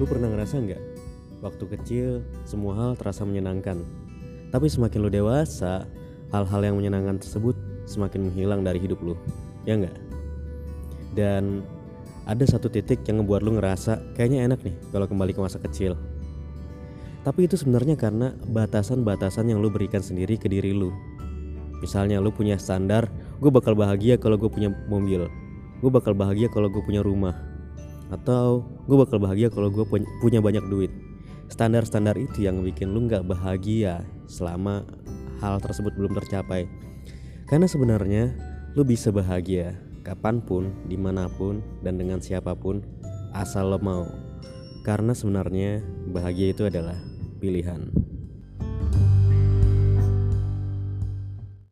Lu pernah ngerasa nggak? Waktu kecil semua hal terasa menyenangkan. Tapi semakin lu dewasa, hal-hal yang menyenangkan tersebut semakin menghilang dari hidup lu. Ya nggak? Dan ada satu titik yang ngebuat lu ngerasa kayaknya enak nih kalau kembali ke masa kecil. Tapi itu sebenarnya karena batasan-batasan yang lu berikan sendiri ke diri lu. Misalnya lu punya standar, gue bakal bahagia kalau gue punya mobil, gue bakal bahagia kalau gue punya rumah, atau gue bakal bahagia kalau gue punya banyak duit. Standar-standar itu yang bikin lu nggak bahagia selama hal tersebut belum tercapai. Karena sebenarnya lu bisa bahagia kapan pun, di mana pun, dan dengan siapa pun asal lo mau. Karena sebenarnya bahagia itu adalah pilihan.